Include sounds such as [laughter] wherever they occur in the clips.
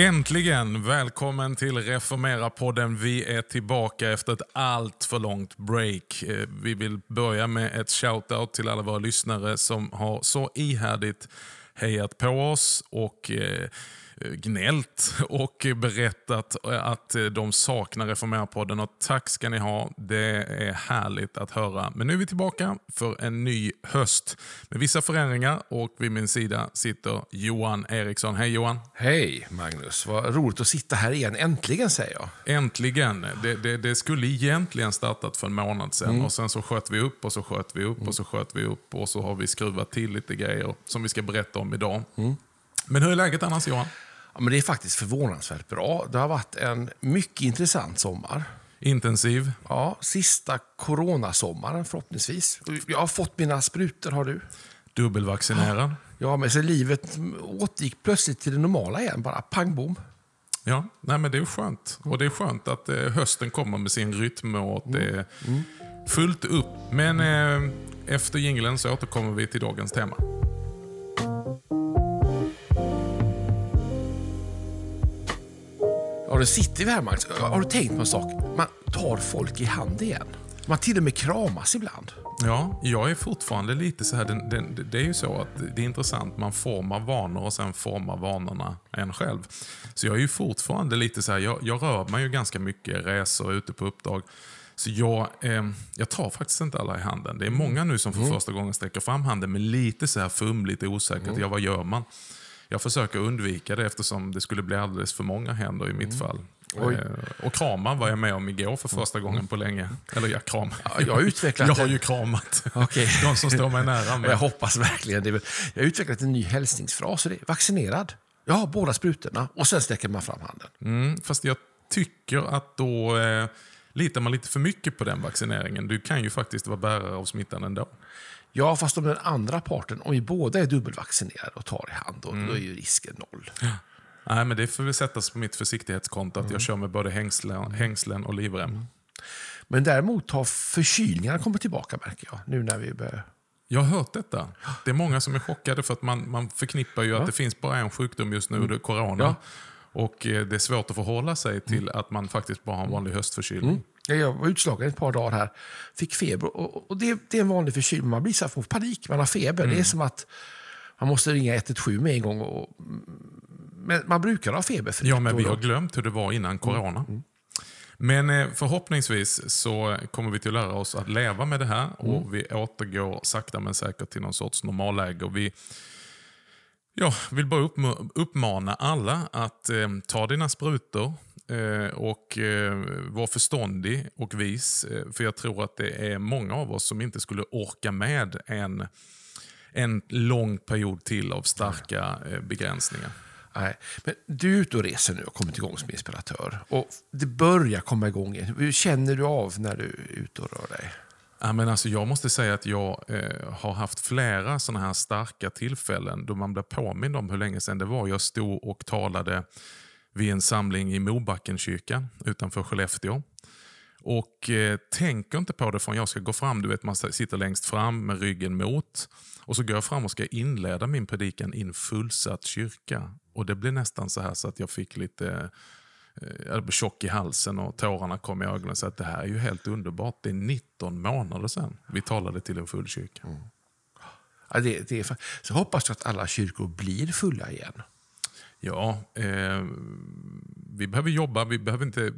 Äntligen! Välkommen till Reformera-podden. Vi är tillbaka efter ett allt för långt break. Eh, vi vill börja med ett shout-out till alla våra lyssnare som har så ihärdigt hejat på oss och eh, gnällt och berättat att de saknar Reformera-podden. Och tack ska ni ha. Det är härligt att höra. Men nu är vi tillbaka för en ny höst med vissa förändringar och vid min sida sitter Johan Eriksson. Hej Johan! Hej Magnus! Vad roligt att sitta här igen. Äntligen säger jag. Äntligen! Det, det, det skulle egentligen startat för en månad sedan mm. och sen så sköt vi upp och så sköt vi upp mm. och så sköt vi upp och så har vi skruvat till lite grejer som vi ska berätta om idag. Mm. Men hur är läget annars Johan? Ja, men det är faktiskt förvånansvärt bra. Det har varit en mycket intressant sommar. Intensiv? Ja, sista coronasommaren förhoppningsvis. Jag har fått mina sprutor, har du? Dubbelvaccinerad? Ja, men så livet återgick plötsligt till det normala igen. Bara pang bom. Ja, nej men det är skönt. Och det är skönt att eh, hösten kommer med sin rytm och att det är mm. fullt upp. Men eh, efter jinglen så återkommer vi till dagens tema. Ja, då sitter vi här Magnus. Har du tänkt på en sak? Man tar folk i hand igen. Man till och med kramas ibland. Ja, jag är fortfarande lite så här, det, det, det, är ju så att det är intressant, man formar vanor och sen formar vanorna en själv. Så jag är ju fortfarande lite så här, jag, jag rör mig ju ganska mycket, resor, ute på uppdrag. Så jag, eh, jag tar faktiskt inte alla i handen. Det är många nu som för mm. första gången sträcker fram handen med lite så här fumligt osäkert. Mm. Ja, vad gör man? Jag försöker undvika det eftersom det skulle bli alldeles för många händer i mitt mm. fall. Oj. Eh, och krama var jag med om igår för första gången på länge. Eller jag kram. Ja, jag, har utvecklat jag har ju kramat okay. [laughs] de som står mig nära. Med. Jag hoppas verkligen det. Jag har utvecklat en ny hälsningsfras. Det är vaccinerad. Jag har båda sprutorna. Och sen sträcker man fram handen. Mm, fast jag tycker att då eh, litar man lite för mycket på den vaccineringen. Du kan ju faktiskt vara bärare av smittan ändå. Ja, fast om den andra parten, om vi båda är dubbelvaccinerade och tar i hand, då, mm. då är ju risken noll. Ja. Nej, men det får väl sättas på mitt försiktighetskonto, att mm. jag kör med både hängslen, hängslen och livrem. Mm. Men däremot har förkylningarna kommit tillbaka, märker jag, nu när vi börjar jag har hört detta. Det är många som är chockade för att man, man förknippar ju ja. att det finns bara en sjukdom just nu, mm. det är corona. Ja. Och eh, det är svårt att förhålla sig till mm. att man faktiskt bara har en vanlig höstförkylning. Mm. Jag var utslagen ett par dagar här. Fick feber. Och, och det, det, är en vanlig förkylning. Man blir så här, får panik. Man har feber. Mm. Det är som att man måste ringa 112 med en gång. Och, men man brukar ha feber. Ja, men vi har glömt hur det var innan mm. corona. Mm. Men eh, förhoppningsvis så kommer vi till att lära oss att leva med det här och mm. vi återgår sakta men säkert till någon sorts normalläge. Och vi ja, vill bara uppmana alla att eh, ta dina sprutor, och eh, var förståndig och vis. Eh, för jag tror att det är många av oss som inte skulle orka med en, en lång period till av starka begränsningar. Nej, men du är ute och reser nu och kommit igång som inspiratör. Och det börjar komma igång igen. Hur känner du av när du är ute och rör dig? Ja, men alltså, jag måste säga att jag eh, har haft flera såna här starka tillfällen då man blir påmind om hur länge sedan det var jag stod och talade vid en samling i Mobackenkyrkan utanför Skellefteå. Och eh, tänker inte på det förrän jag ska gå fram. Du vet, man sitter längst fram med ryggen mot. Och så går jag fram och ska inleda min predikan i en fullsatt kyrka. Och det blev nästan så här så att jag fick lite eh, jag blev tjock i halsen och tårarna kom i ögonen. Så att det här är ju helt underbart. Det är 19 månader sedan vi talade till en full kyrka. Mm. Ja, det, det är, så hoppas jag att alla kyrkor blir fulla igen. Ja, eh, vi behöver jobba. Vi behöver inte,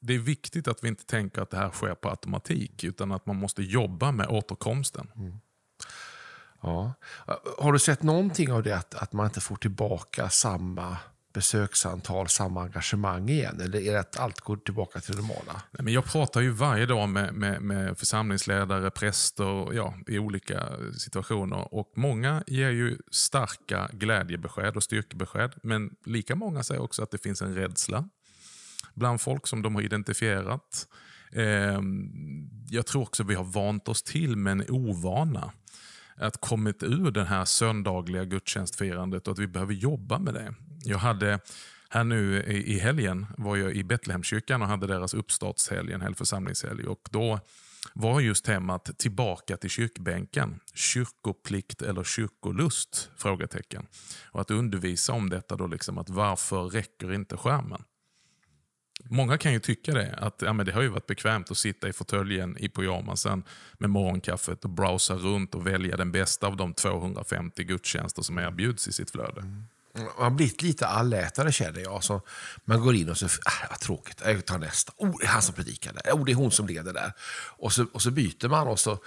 det är viktigt att vi inte tänker att det här sker på automatik, utan att man måste jobba med återkomsten. Mm. Ja. Har du sett någonting av det, att, att man inte får tillbaka samma besöksantal, samma engagemang igen? Eller är det att allt går tillbaka till det normala? Nej, men jag pratar ju varje dag med, med, med församlingsledare, präster ja, i olika situationer. Och Många ger ju starka glädjebesked och styrkebesked. Men lika många säger också att det finns en rädsla bland folk som de har identifierat. Eh, jag tror också vi har vant oss till men ovana att kommit ur det här söndagliga gudstjänstfirandet och att vi behöver jobba med det. Jag hade här nu i helgen var jag i Betlehemskyrkan och hade deras uppstartshelg, en helgförsamlingshelg. Och då var just temat tillbaka till kyrkbänken. Kyrkoplikt eller kyrkolust? Frågetecken. Och att undervisa om detta då, liksom att varför räcker inte skärmen? Många kan ju tycka det, att ja, men det har ju varit bekvämt att sitta i fåtöljen i pyjamasen med morgonkaffet och browsa runt och välja den bästa av de 250 gudstjänster som erbjuds i sitt flöde. Mm. Man har blivit lite allätare känner jag. Så man går in och så, ah, vad tråkigt, jag tar nästa. Oh, det är han som predikar där. Oh, det är hon som leder där. Och så, och så byter man och så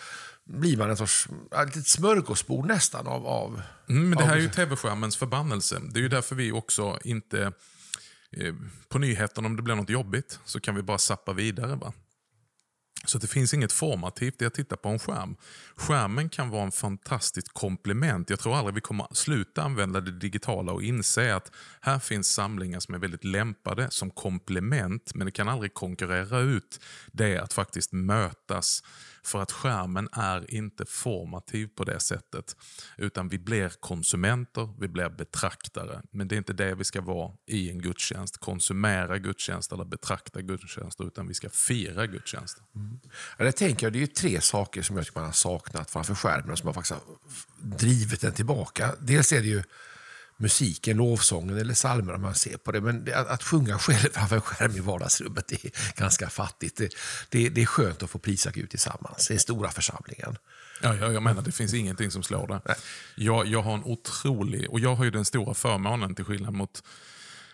blir man en sorts ja, ett smörgåsbord nästan av... av Mm, men det här av- är ju tv-skärmens förbannelse. Det är ju därför vi också inte... Eh, på nyheterna, om det blir något jobbigt, så kan vi bara sappa vidare. Va? Så det finns inget formativt i att titta på en skärm. Skärmen kan vara en fantastiskt komplement. Jag tror aldrig vi kommer sluta använda det digitala och inse att här finns samlingar som är väldigt lämpade som komplement, men det kan aldrig konkurrera ut det att faktiskt mötas. För att skärmen är inte formativ på det sättet. Utan vi blir konsumenter, vi blir betraktare. Men det är inte det vi ska vara i en gudstjänst. Konsumera gudstjänster eller betrakta gudstjänster, utan vi ska fira gudstjänster. Mm. Ja, det tänker jag, det är ju tre saker som jag tycker man har saknat framför skärmen som har faktiskt drivit den tillbaka. Dels är det ju musiken, lovsången eller psalmer om man ser på det. Men att, att sjunga själv framför en skärm i vardagsrummet det är ganska fattigt. Det, det, det är skönt att få prisa Gud tillsammans, den stora församlingen. Ja, jag, jag menar, det finns ingenting som slår det. Jag, jag har en otrolig, och jag har ju den stora förmånen till skillnad mot,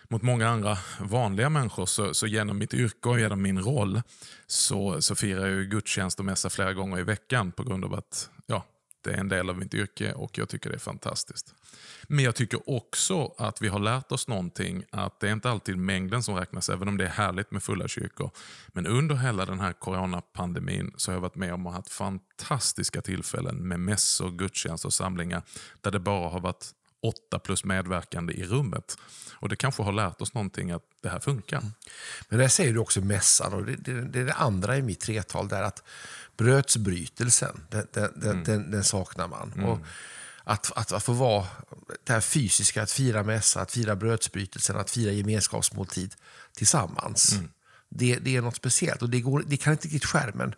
mot många andra vanliga människor, så, så genom mitt yrke och genom min roll så, så firar jag ju gudstjänst och mässa flera gånger i veckan på grund av att det är en del av mitt yrke och jag tycker det är fantastiskt. Men jag tycker också att vi har lärt oss någonting, att det är inte alltid mängden som räknas, även om det är härligt med fulla kyrkor. Men under hela den här coronapandemin så har jag varit med om och haft fantastiska tillfällen med mässor, gudstjänster och samlingar där det bara har varit åtta plus medverkande i rummet. Och det kanske har lärt oss någonting att det här funkar. Men där säger du också mässan och det, det, det är det andra i mitt tretal där att brödsbrytelsen, den, den, den, den, den saknar man. Och att, att, att få vara det här fysiska, att fira mässa, att fira brödsbrytelsen, att fira gemenskapsmåltid tillsammans. Det, det är något speciellt och det, går, det kan inte riktigt skärmen.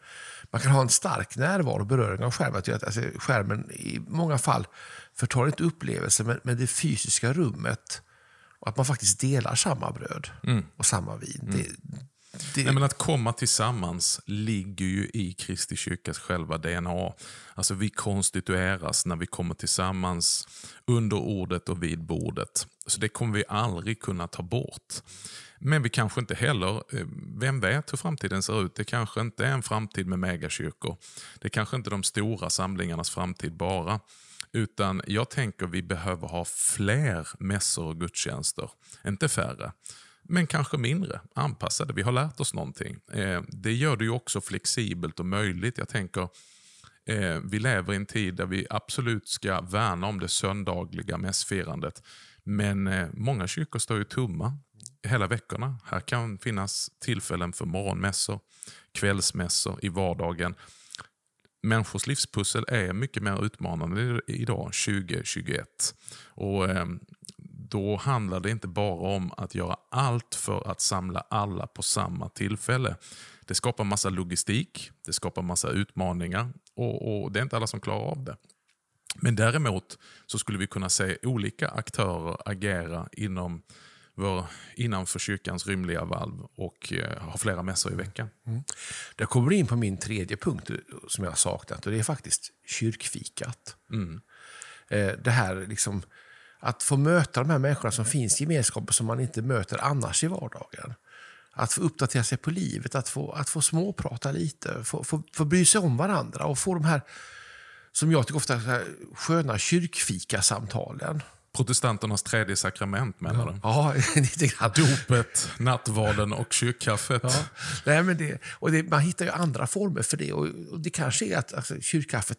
Man kan ha en stark närvaro och beröring av skärmen. Att- Alltså, skärmen i många fall förtar inte upplevelsen, men, men det fysiska rummet och att man faktiskt delar samma bröd och samma vin. Det, det, Nej, men att komma tillsammans ligger ju i Kristi kyrkas själva DNA. Alltså vi konstitueras när vi kommer tillsammans under ordet och vid bordet. Så det kommer vi aldrig kunna ta bort. Men vi kanske inte heller, eh, vem vet hur framtiden ser ut? Det kanske inte är en framtid med megakyrkor. Det kanske inte är de stora samlingarnas framtid bara. Utan jag tänker vi behöver ha fler mässor och gudstjänster, inte färre. Men kanske mindre anpassade. Vi har lärt oss någonting. Eh, det gör det ju också flexibelt och möjligt. Jag tänker, eh, vi lever i en tid där vi absolut ska värna om det söndagliga mässfirandet. Men många kyrkor står ju tomma hela veckorna. Här kan finnas tillfällen för morgonmässor, kvällsmässor i vardagen. Människors livspussel är mycket mer utmanande idag, 2021. Och eh, Då handlar det inte bara om att göra allt för att samla alla på samma tillfälle. Det skapar massa logistik, det skapar massa utmaningar och, och det är inte alla som klarar av det. Men däremot så skulle vi kunna se olika aktörer agera inom vår, innanför kyrkans rymliga valv och eh, ha flera mässor i veckan. Där kommer du in på min tredje punkt som jag har saknat och det är faktiskt kyrkfikat. Eh, Det här liksom, att få möta de här människorna som finns i gemenskapen som man inte möter annars i vardagen. Att få uppdatera sig på livet, att få, att få småprata lite, få, få, få bry sig om varandra och få de här, som jag tycker ofta, sköna kyrkfikasamtalen. Protestanternas tredje sakrament menar du? Ja, [laughs] lite grann. Dopet, nattvarden och kyrkkaffet. Ja. Nej, men det, och det, man hittar ju andra former för det. Och, och Det kanske är att alltså, kyrkkaffet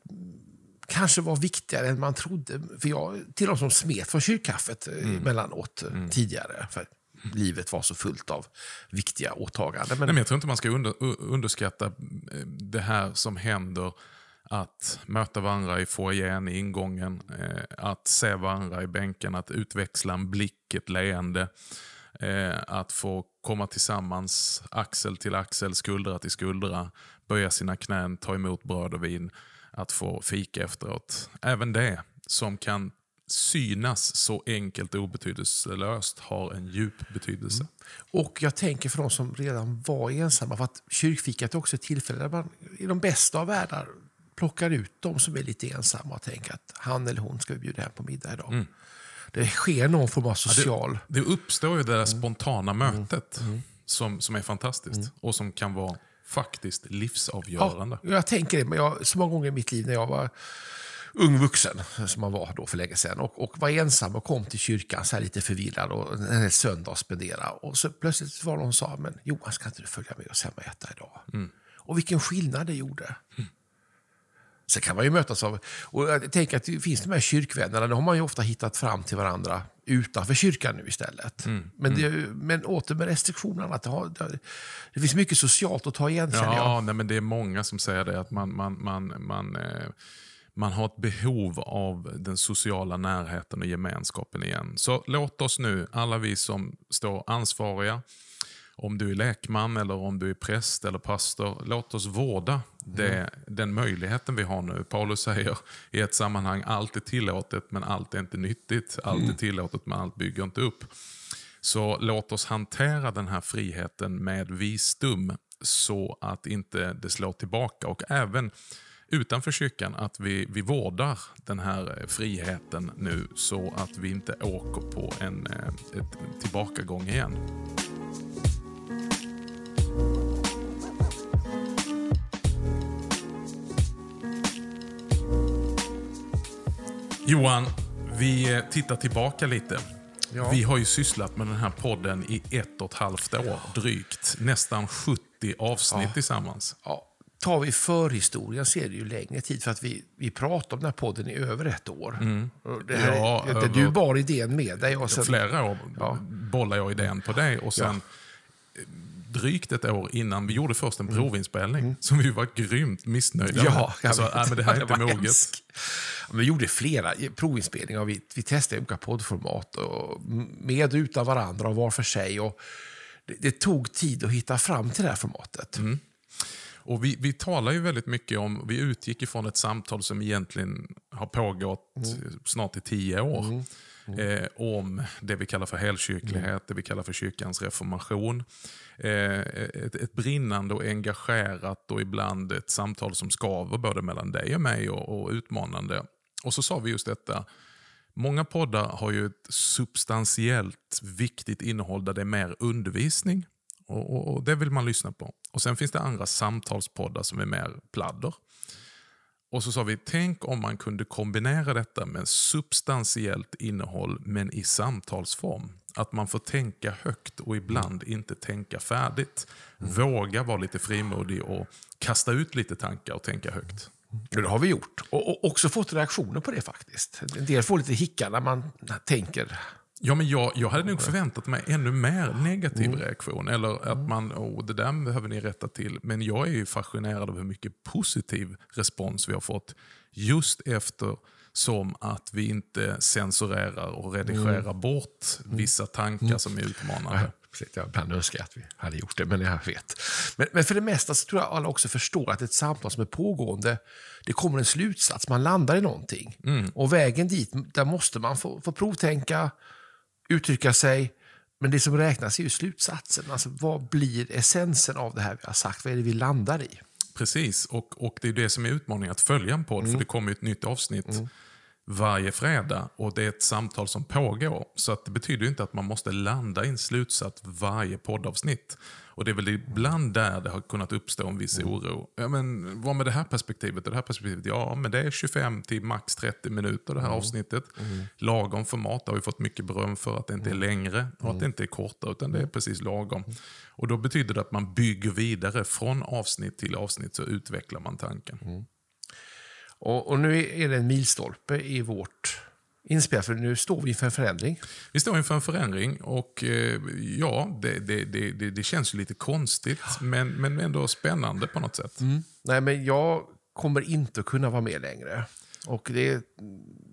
kanske var viktigare än man trodde. För jag till de som smet från kyrkkaffet mm. emellanåt eh, tidigare. För livet var så fullt av viktiga åtaganden. Men, Nej, men jag tror inte man ska under, underskatta eh, det här som händer. Att möta varandra i foajén, i ingången, eh, att se varandra i bänken, att utväxla en blick, ett leende. Eh, att få komma tillsammans, axel till axel, skuldra till skuldra, böja sina knän, ta emot bröd och vin, att få fika efteråt. Även det som kan synas så enkelt och obetydelselöst har en djup betydelse. Mm. Och jag tänker för de som redan var ensamma, för att kyrkfikat är också ett tillfälle där man i de bästa av världar plockar ut de som är lite ensamma och tänker att han eller hon ska vi bjuda hem på middag idag. Mm. Det sker någon form av social... Ja, det, det, uppstår ju det där mm. spontana mötet mm. mm. Som, som är fantastiskt mm. och som kan vara faktiskt livsavgörande. Ja, jag tänker det, men jag, så många gånger i mitt liv när jag var ung vuxen, som man var då för länge sedan, och, och var ensam och kom till kyrkan så lite förvirrad och en söndag att spendera. Och så plötsligt var någon som sa, men Johan ska inte du följa med oss hem och äta idag? Mm. Och vilken skillnad det gjorde. Mm. Sen kan man ju mötas av... Och jag tänker att det finns de här kyrkvännerna, då har man ju ofta hittat fram till varandra utanför kyrkan nu istället. Mm. Men, det, men åter med restriktionerna. Att det, har, det, finns mycket socialt att ta igen, ja, nej, men Det är många som säger det, att man, man, man, man eh, man har ett behov av den sociala närheten och gemenskapen igen. Så låt oss nu, alla vi som står ansvariga, om du är lekman eller om du är präst eller pastor, låt oss vårda det, mm. den möjligheten vi har nu. Paulus säger i ett sammanhang, allt är tillåtet men allt är inte nyttigt. Allt mm. är tillåtet men allt bygger inte upp. Så låt oss hantera den här friheten med visdom så att inte det slår tillbaka. Och även utanför kyrkan att vi, vi vårdar den här friheten nu så att vi inte åker på en eh, ett tillbakagång igen. Johan, vi eh, tittar tillbaka lite. Ja. Vi har ju sysslat med den här podden i ett och ett halvt år drygt. Nästan 70 avsnitt ja. tillsammans. Ja. Tar vi förhistorien så är det ju längre tid för att vi, vi pratar om den här podden i över ett år. Mm. Det här, ja, det, du bar idén med dig. Och sen, flera år ja. bollade jag idén på dig och sen drygt ett år innan vi gjorde först en mm. provinspelning mm. som vi var grymt missnöjda ja, med. Alltså, äh, men det här är inte moget. Vi gjorde flera provinspelningar. Vi, vi testade olika poddformat och med och utan varandra och var för sig. Och det, det tog tid att hitta fram till det här formatet. Mm. Och vi, vi talar ju väldigt mycket om, vi utgick ifrån ett samtal som egentligen har pågått mm. snart i tio år. Mm. Mm. Eh, om det vi kallar för helkyrklighet, det vi kallar för kyrkans reformation. Eh, ett, ett, brinnande och engagerat och ibland ett samtal som skaver både mellan dig och mig och, och utmanande. Och så sa vi just detta, Många poddar har ju ett substantiellt viktigt innehåll där det är mer undervisning. Och, och, och, Det vill man lyssna på. Och Sen finns det andra samtalspoddar som är mer pladder. Och så sa vi, tänk om man kunde kombinera detta med substantiellt innehåll men i samtalsform. Att man får tänka högt och ibland inte tänka färdigt. Våga vara lite frimodig och kasta ut lite tankar och tänka högt. Det har vi gjort. Och, också fått reaktioner på det faktiskt. En del får lite hicka när man tänker Ja, men jag, jag hade nog förväntat mig ännu mer negativ mm. reaktion. Eller att man, oh, det där behöver ni rätta till. Men jag är ju fascinerad av hur mycket positiv respons vi har fått. Just efter som att vi inte censurerar och redigerar mm. bort vissa tankar mm. som är utmanande. Precis. Jag ibland önskar att vi hade gjort det, men jag vet. Men, men, för det mesta så tror jag alla också förstår att ett samtal som är pågående, det kommer en slutsats, man landar i någonting. Mm. Och vägen dit, där måste man få, få provtänka, uttrycka sig. Men det som räknas är ju slutsatsen. Alltså, vad blir essensen av det här vi har sagt? Vad är det vi landar i? Precis, och, och det är det som är utmaningen att följa en podd. Mm. För det kommer ett nytt avsnitt mm. Varje fredag och det är ett samtal som pågår. Så att det betyder inte att man måste landa i en slutsats varje poddavsnitt. Och Det är väl ibland där det har kunnat uppstå en viss mm. oro. Ja, men vad med det här perspektivet och det här perspektivet? Ja, men det är 25 till max 30 minuter det här mm. avsnittet. Mm. Lagom format har vi fått mycket beröm för att det inte är mm. längre och att mm. det inte är kortare utan det är precis lagom. Och Då betyder det att man bygger vidare från avsnitt till avsnitt så utvecklar man tanken. Och, och, nu är det en milstolpe i vårt inspelad, för nu står vi inför en förändring. Vi står inför en förändring och eh, ja, det, det, det, det, känns ju lite konstigt men, men ändå spännande på något sätt. Mm. Nej, men jag kommer inte att kunna vara med längre. Och det,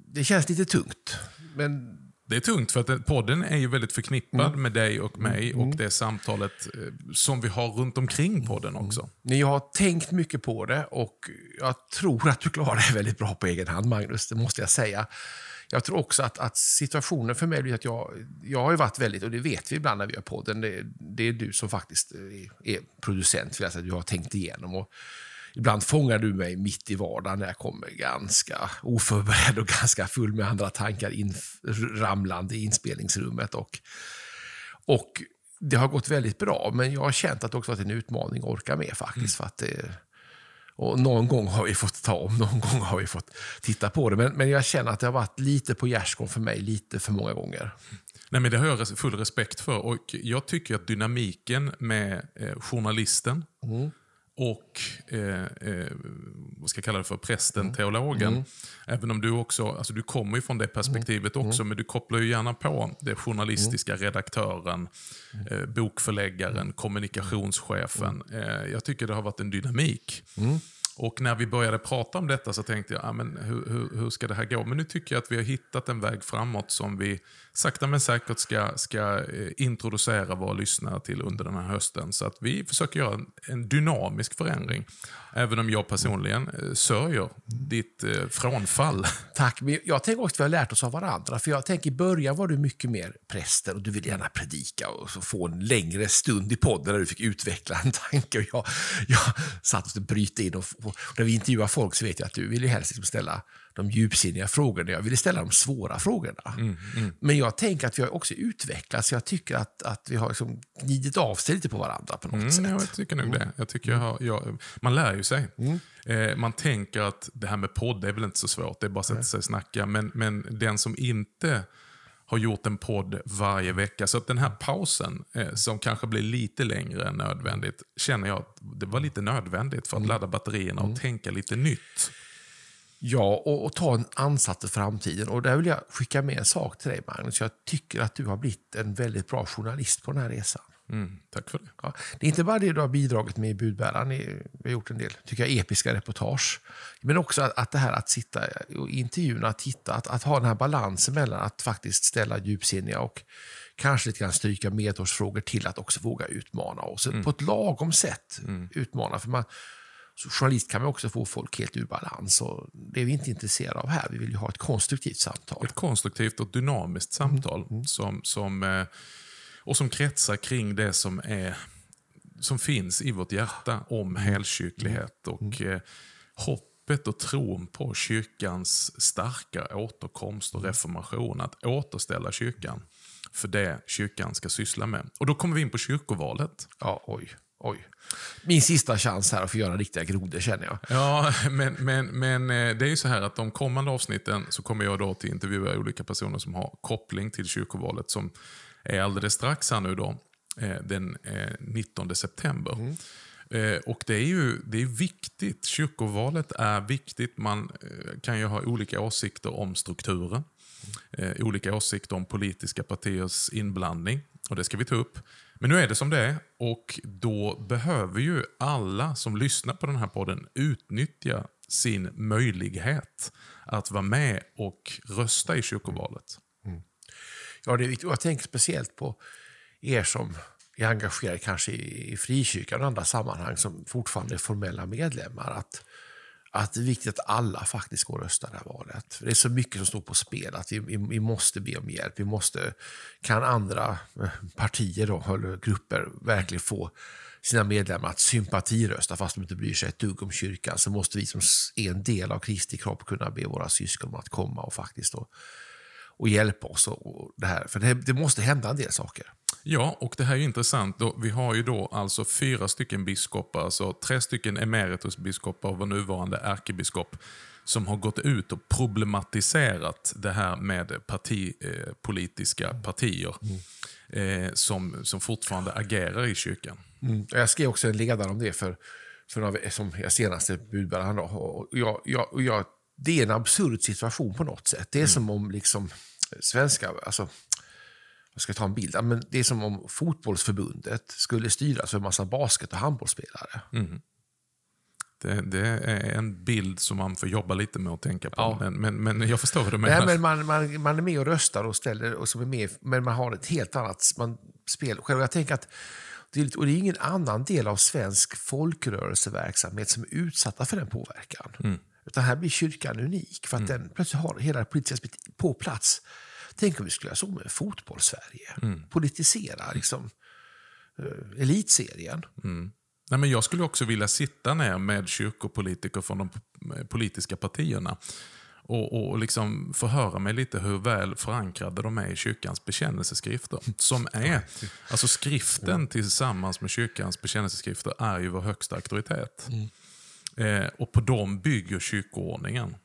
det känns lite tungt. Men Det är tungt för att den- podden är ju väldigt förknippad med dig och mig och det samtalet eh, som vi har runt omkring podden också. Men jag har tänkt mycket på det och jag tror att du klarar det väldigt bra på egen hand, Magnus. Det måste jag säga. Jag tror också att, att situationen för mig blir att jag, jag har varit väldigt, och det vet vi ibland när vi gör podden, det, det är du som faktiskt är, är producent, jag säga, du har tänkt igenom. Och ibland fångar du mig mitt i vardagen när jag kommer ganska oförberedd och [laughs] ganska full med andra tankar inramlande i inspelningsrummet. Och, och det har gått väldigt bra, men jag har känt att det också varit en utmaning att orka med faktiskt. För att det, och någon gång har vi fått ta om, [laughs] någon gång har vi fått titta på det. Men, men jag känner att det har varit lite på gärdsgården för mig, lite för många gånger. Nej, men det har jag full respekt för. Och jag tycker att dynamiken med eh, journalisten och eh, eh, vad ska jag kalla det för, prästen, teologen. Även om du också, alltså du kommer ju från det perspektivet också, men du kopplar ju gärna på det journalistiska, redaktören, eh, bokförläggaren, kommunikationschefen. Eh, jag tycker det har varit en dynamik. Och när vi började prata om detta så tänkte jag, ah, men hur, hur, hur ska det här gå? Men nu tycker jag att vi har hittat en väg framåt som vi sakta men säkert ska, ska eh, introducera våra lyssnare till under den här hösten. Så att vi försöker göra en, en dynamisk förändring. Även om jag personligen eh, sörjer ditt eh, frånfall. Tack, men jag tänker också att vi har lärt oss av varandra. För jag tänker i början var du mycket mer prästen och du ville gärna predika och så få en längre stund i podden där du fick utveckla en tanke. Och jag, jag satt och bryta in och, och när vi intervjuar folk så vet jag att du vill ju helst liksom ställa de djupsinniga frågorna. Jag ville ställa de svåra frågorna. Men jag tänker att vi har också utvecklats. Jag tycker att, att vi har liksom glidit av sig lite på varandra på något Mm, sätt. jag tycker nog det. Jag tycker jag har, jag, man lär ju sig. Eh, man tänker att det här med podd är väl inte så svårt, det är bara att sätta sig och snacka. Men, men den som inte har gjort en podd varje vecka, så att den här pausen, eh, som kanske blir lite längre än nödvändigt, känner jag att det var lite nödvändigt för att ladda batterierna och tänka lite nytt. Ja, och, och ta en ansats till framtiden. Och där vill jag skicka med en sak till dig, Magnus. Jag tycker att du har blivit en väldigt bra journalist på den här resan. Mm, tack för det. Ja, det är inte bara det du har bidragit med i budbäraren. Vi har gjort en del tycker jag, episka reportage. Men också att, att det här att sitta och intervjuna, att titta, att, att ha den här balansen mellan att faktiskt ställa djupsinniga och kanske lite grann stryka medhårsfrågor till att också våga utmana. Och så på ett lagom sätt utmana. För man, så journalist kan man också få folk helt ur balans. Och det är vi inte intresserade av här. Vi vill ju ha ett konstruktivt samtal. Ett konstruktivt och dynamiskt samtal Som, som, eh, och som kretsar kring det som, är, som finns i vårt hjärta om helkyrklighet och eh, hoppet och tron på kyrkans starka återkomst och reformation. Att återställa kyrkan för det kyrkan ska syssla med. Och då kommer vi in på kyrkovalet. Ja, oj, oj. Min sista chans här att få göra riktiga grodor känner jag. Ja, [laughs] men, men, men eh, det är ju så här att de kommande avsnitten så kommer jag då till intervjua olika personer som har koppling till kyrkovalet som är alldeles strax här nu då, eh, den eh, 19 september. Eh, Och det är ju det är viktigt. Kyrkovalet är viktigt. Man eh, kan ju ha olika åsikter om strukturen. Eh, olika åsikter om politiska partiers inblandning. Och det ska vi ta upp. Men nu är det som det är och då behöver ju alla som lyssnar på den här podden utnyttja sin möjlighet att vara med och rösta i kyrkovalet. Mm. Ja, det är viktigt. Jag tänker speciellt på er som är engagerade kanske i i frikyrkan och andra sammanhang som fortfarande är formella medlemmar. Att, att det är viktigt att alla faktiskt går och röstar det här valet. För det är så mycket som står på spel att vi, vi, vi måste be om hjälp. Vi måste, kan andra eh, partier då, eller grupper verkligen få sina medlemmar att sympatirösta fast de inte bryr sig ett dugg om kyrkan så måste vi som är en del av Kristi kropp kunna be våra syskon om att komma och faktiskt då, och hjälpa oss. Och, och det, här. För det, det måste hända en del saker. Ja, och det här är intressant. Vi har ju då alltså fyra stycken biskopar, alltså tre stycken emeritusbiskopar och vår nuvarande ärkebiskop, som har gått ut och problematiserat det här med partipolitiska eh, politiska partier eh, som, som fortfarande agerar i kyrkan. Och Jag skrev också en ledare om det för, för några, som jag senaste budbäraren. Jag, jag, jag, det är en absurd situation på något sätt. Det är som om liksom svenska... Alltså, jag ska ta en bild. Men det är som om fotbollsförbundet skulle styras av en massa basket och handbollsspelare. Det, det är en bild som man får jobba lite med att tänka på. Ja. Men, men, men jag förstår vad du menar. Nej, men man, man, man är med och röstar och ställer, och som är med, men man har ett helt annat man, spel själv. Jag tänker att det är, lite- och det är ingen annan del av svensk folkrörelseverksamhet som är utsatta för den påverkan. Mm. Utan här blir kyrkan unik för att den plötsligt har hela det politiska på plats. Tänk om vi skulle göra så med fotboll-Sverige. Mm. Politisera liksom, eh, elitserien. Nej, men jag skulle också vilja sitta ner med kyrkopolitiker från de p- politiska partierna och, och liksom förhöra mig lite hur väl förankrade de är i kyrkans bekännelseskrifter. Som [laughs] är, alltså skriften tillsammans med kyrkans bekännelseskrifter är ju vår högsta auktoritet. Eh, och på dem bygger kyrkoordningen.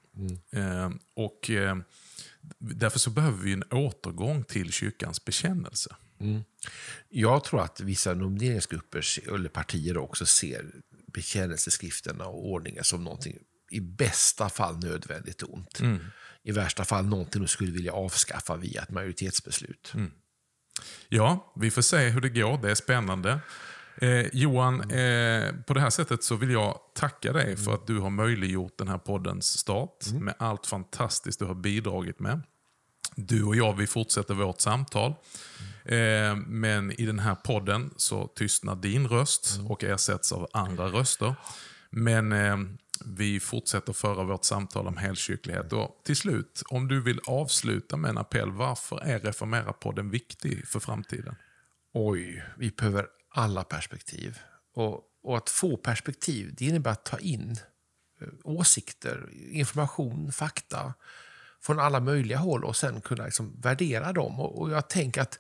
Eh, och eh, Därför så behöver vi en återgång till kyrkans bekännelse. Jag tror att vissa nomineringsgrupper eller partier också ser bekännelseskrifterna och ordningen som någonting i bästa fall nödvändigt ont. I värsta fall någonting de skulle vilja avskaffa via ett majoritetsbeslut. Ja, vi får se hur det går. Det är spännande. Eh, Johan, eh, på det här sättet så vill jag tacka dig för att du har möjliggjort den här poddens start med allt fantastiskt du har bidragit med. Du och jag, vi fortsätter vårt samtal. Eh, men i den här podden så tystnar din röst och ersätts av andra röster. Men eh, vi fortsätter föra vårt samtal om helkyrklighet. Och till slut, om du vill avsluta med en appell, varför är Reformera-podden viktig för framtiden? Oj, vi behöver alla perspektiv. Och, och att få perspektiv, det innebär att ta in eh, åsikter, information, fakta från alla möjliga håll och sen kunna liksom värdera dem. Och, och jag tänker att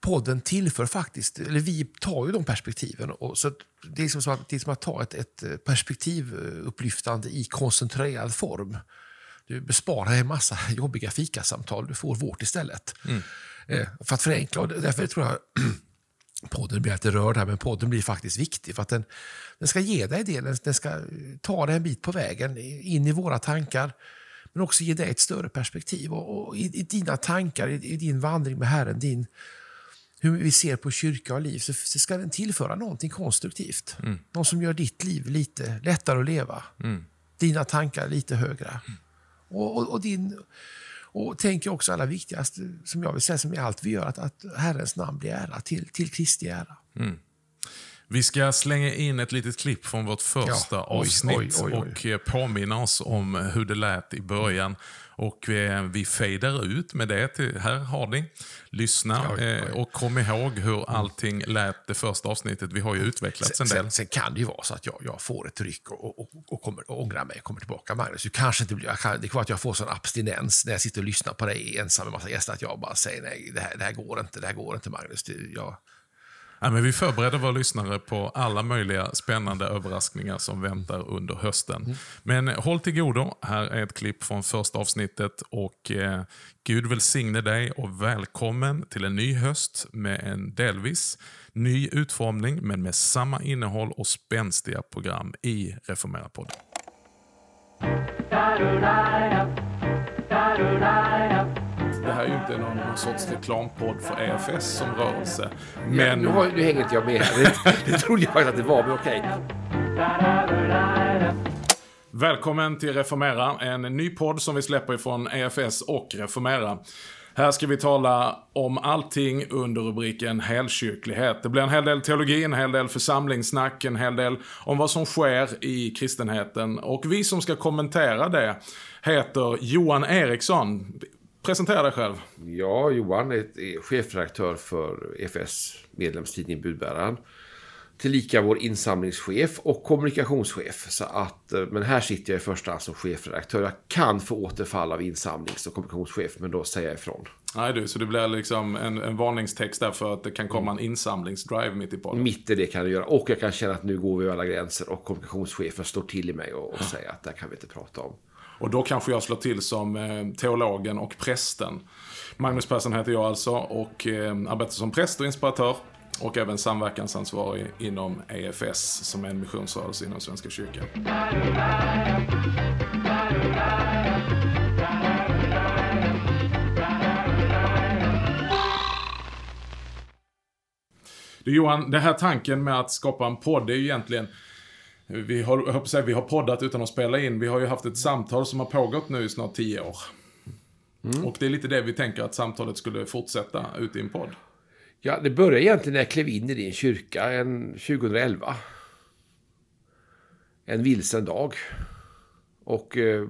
podden tillför faktiskt, eller vi tar ju de perspektiven. Och så det, är liksom som att, det är som att ta ett, ett perspektivupplyftande i koncentrerad form. Du besparar en massa [laughs] jobbiga fikasamtal, du får vårt istället. Eh, för att förenkla, och därför tror jag [clears throat] podden blir lite rörd här, men podden blir faktiskt viktig för att den, den ska ge dig det, den, den ska ta dig en bit på vägen in i våra tankar, men också ge dig ett större perspektiv. Och, och i, I dina tankar, i, i din vandring med Herren, din, hur vi ser på kyrka och liv, så, så ska den tillföra någonting konstruktivt. Något som gör ditt liv lite lättare att leva. Dina tankar lite högre. Och, och, och din... Och tänker också allra viktigast, som jag vill säga, som i allt vi gör, att, att Herrens namn blir ära, till, till Kristi ära. Vi ska slänga in ett litet klipp från vårt första Ja, avsnitt oj, oj, oj. och eh, påminna oss om hur det lät i början. Och eh, Vi fejdar ut med det. Till, här har ni. Lyssna Oj, oj. eh, och kom ihåg hur allting lät det första avsnittet. Vi har ju utvecklats en del. sen, sen kan det ju vara så att jag, jag får ett ryck och, och, och, kommer, och ångrar mig och kommer tillbaka. Magnus, du kanske inte blir, jag kan, det kan vara att jag får sån abstinens när jag sitter och lyssnar på dig ensam med massa gäster att jag bara säger nej, det här, det här går inte, det här går inte Magnus. Det, jag, Ja, men vi förbereder våra lyssnare på alla möjliga spännande överraskningar som väntar under hösten. Men håll till godo. Här är ett klipp från första avsnittet. och eh, Gud välsigne dig och välkommen till en ny höst med en delvis ny utformning men med samma innehåll och spänstiga program i Reformera-podden. Det här är ju inte någon, någon sorts reklampodd för EFS som rörelse. Men... nu, har, nu hänger inte jag med här. Det, det trodde jag faktiskt att det var, men okej. Välkommen till Reformera, en ny podd som vi släpper ifrån EFS och Reformera. Här ska vi tala om allting under rubriken helkyrklighet. Det blir en hel del teologi, en hel del församlingssnack, en hel del om vad som sker i kristenheten. Och vi som ska kommentera det heter Johan Eriksson. Presentera dig själv. Ja, Johan är, chefredaktör för EFS medlemstidning Budbäraren. Tillika vår insamlingschef och kommunikationschef. Så att, eh, men här sitter jag i första hand som chefredaktör. Jag kan få återfall av insamlings och kommunikationschef, men då säger jag ifrån. Nej du, så det blir liksom en, en varningstext där för att det kan komma en insamlingsdrive mitt i podden. Mitt i det kan jag göra. Och jag kan känna att nu går vi över alla gränser och kommunikationschefen står till i mig och, och säger att det här kan vi inte prata om. Och då kanske jag slår till som eh, teologen och prästen. Magnus Persson heter jag alltså och eh, arbetar som präst och inspiratör. Och även samverkansansvarig inom EFS som är en missionsrörelse inom Svenska kyrkan. Du Johan, den här tanken med att skapa en podd är ju egentligen vi har, säga, vi har poddat utan att spela in. Vi har ju haft ett samtal som har pågått nu i snart tio år. Och det är lite det vi tänker att samtalet skulle fortsätta ut i en podd. Ja, det började egentligen när jag klev in i din kyrka en 2011. En vilsen dag. Och eh,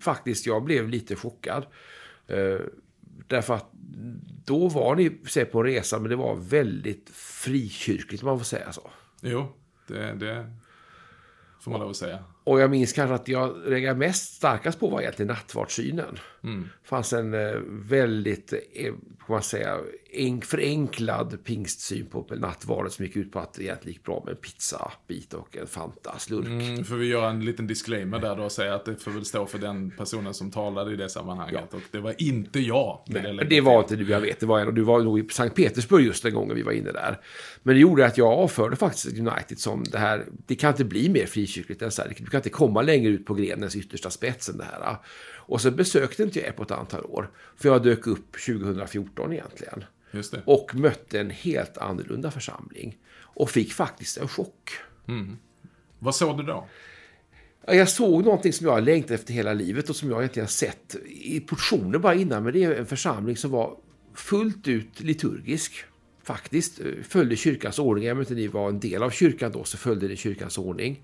faktiskt, jag blev lite chockad. Eh, därför att då var ni säg, på en resa, men det var väldigt frikyrkligt, om man får säga så. Jo, det, det får man lov att säga. Och jag minns kanske att jag reagerade mest starkast på var egentligen nattvardssynen. Mm. Det fanns en eh, väldigt, eh, kan man säga, en, förenklad pingstsyn på nattvarden som gick ut på att det egentligen gick bra med en pizzabit och en Fanta slurk. Mm, får vi göra en liten disclaimer där då och säga att det får väl stå för den personen som talade i det sammanhanget. Och det var inte jag. lägger det till. var inte du, jag vet. Det var en, och du var nog i Sankt Petersburg just den gången vi var inne där. Men det gjorde att jag avförde faktiskt United som det här, det kan inte bli mer frikyrkligt än så här. Du kan inte komma längre ut på grenens yttersta spets än det här. Och så besökte inte jag på ett antal år. För jag dök upp 2014 egentligen. Och mötte en helt annorlunda församling. Och fick faktiskt en chock. Vad såg du då? Ja, Jag såg någonting som jag har längtat efter hela livet och som jag egentligen har sett i portioner bara innan. Men det är en församling som var fullt ut liturgisk. Faktiskt följde kyrkans ordning. Även om ni var en del av kyrkan då så följde ni kyrkans ordning.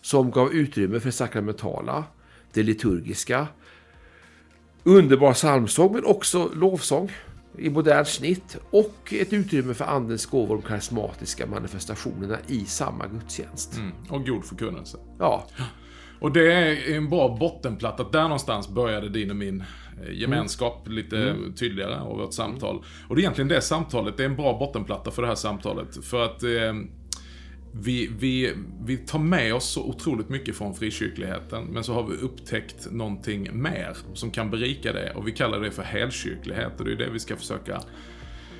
Som gav utrymme för det sakramentala, det liturgiska. Underbar psalmsång men också lovsång i modernt snitt. Och ett utrymme för andens gåvor och de karismatiska manifestationerna i samma gudstjänst. Mm. Och god förkunnelse. Ja, Och det är en bra bottenplatta. Där någonstans började din och min eh, gemenskap lite tydligare och vårt samtal. Och det är egentligen det samtalet, det är en bra bottenplatta för det här samtalet. För att eh, vi, vi, vi tar med oss så otroligt mycket från frikyrkligheten, men så har vi upptäckt någonting mer som kan berika det. Och vi kallar det för helkyrklighet och det är det vi ska försöka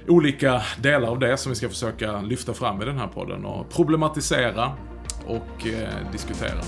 olika delar av det som vi ska försöka lyfta fram i den här podden och problematisera och eh, diskutera.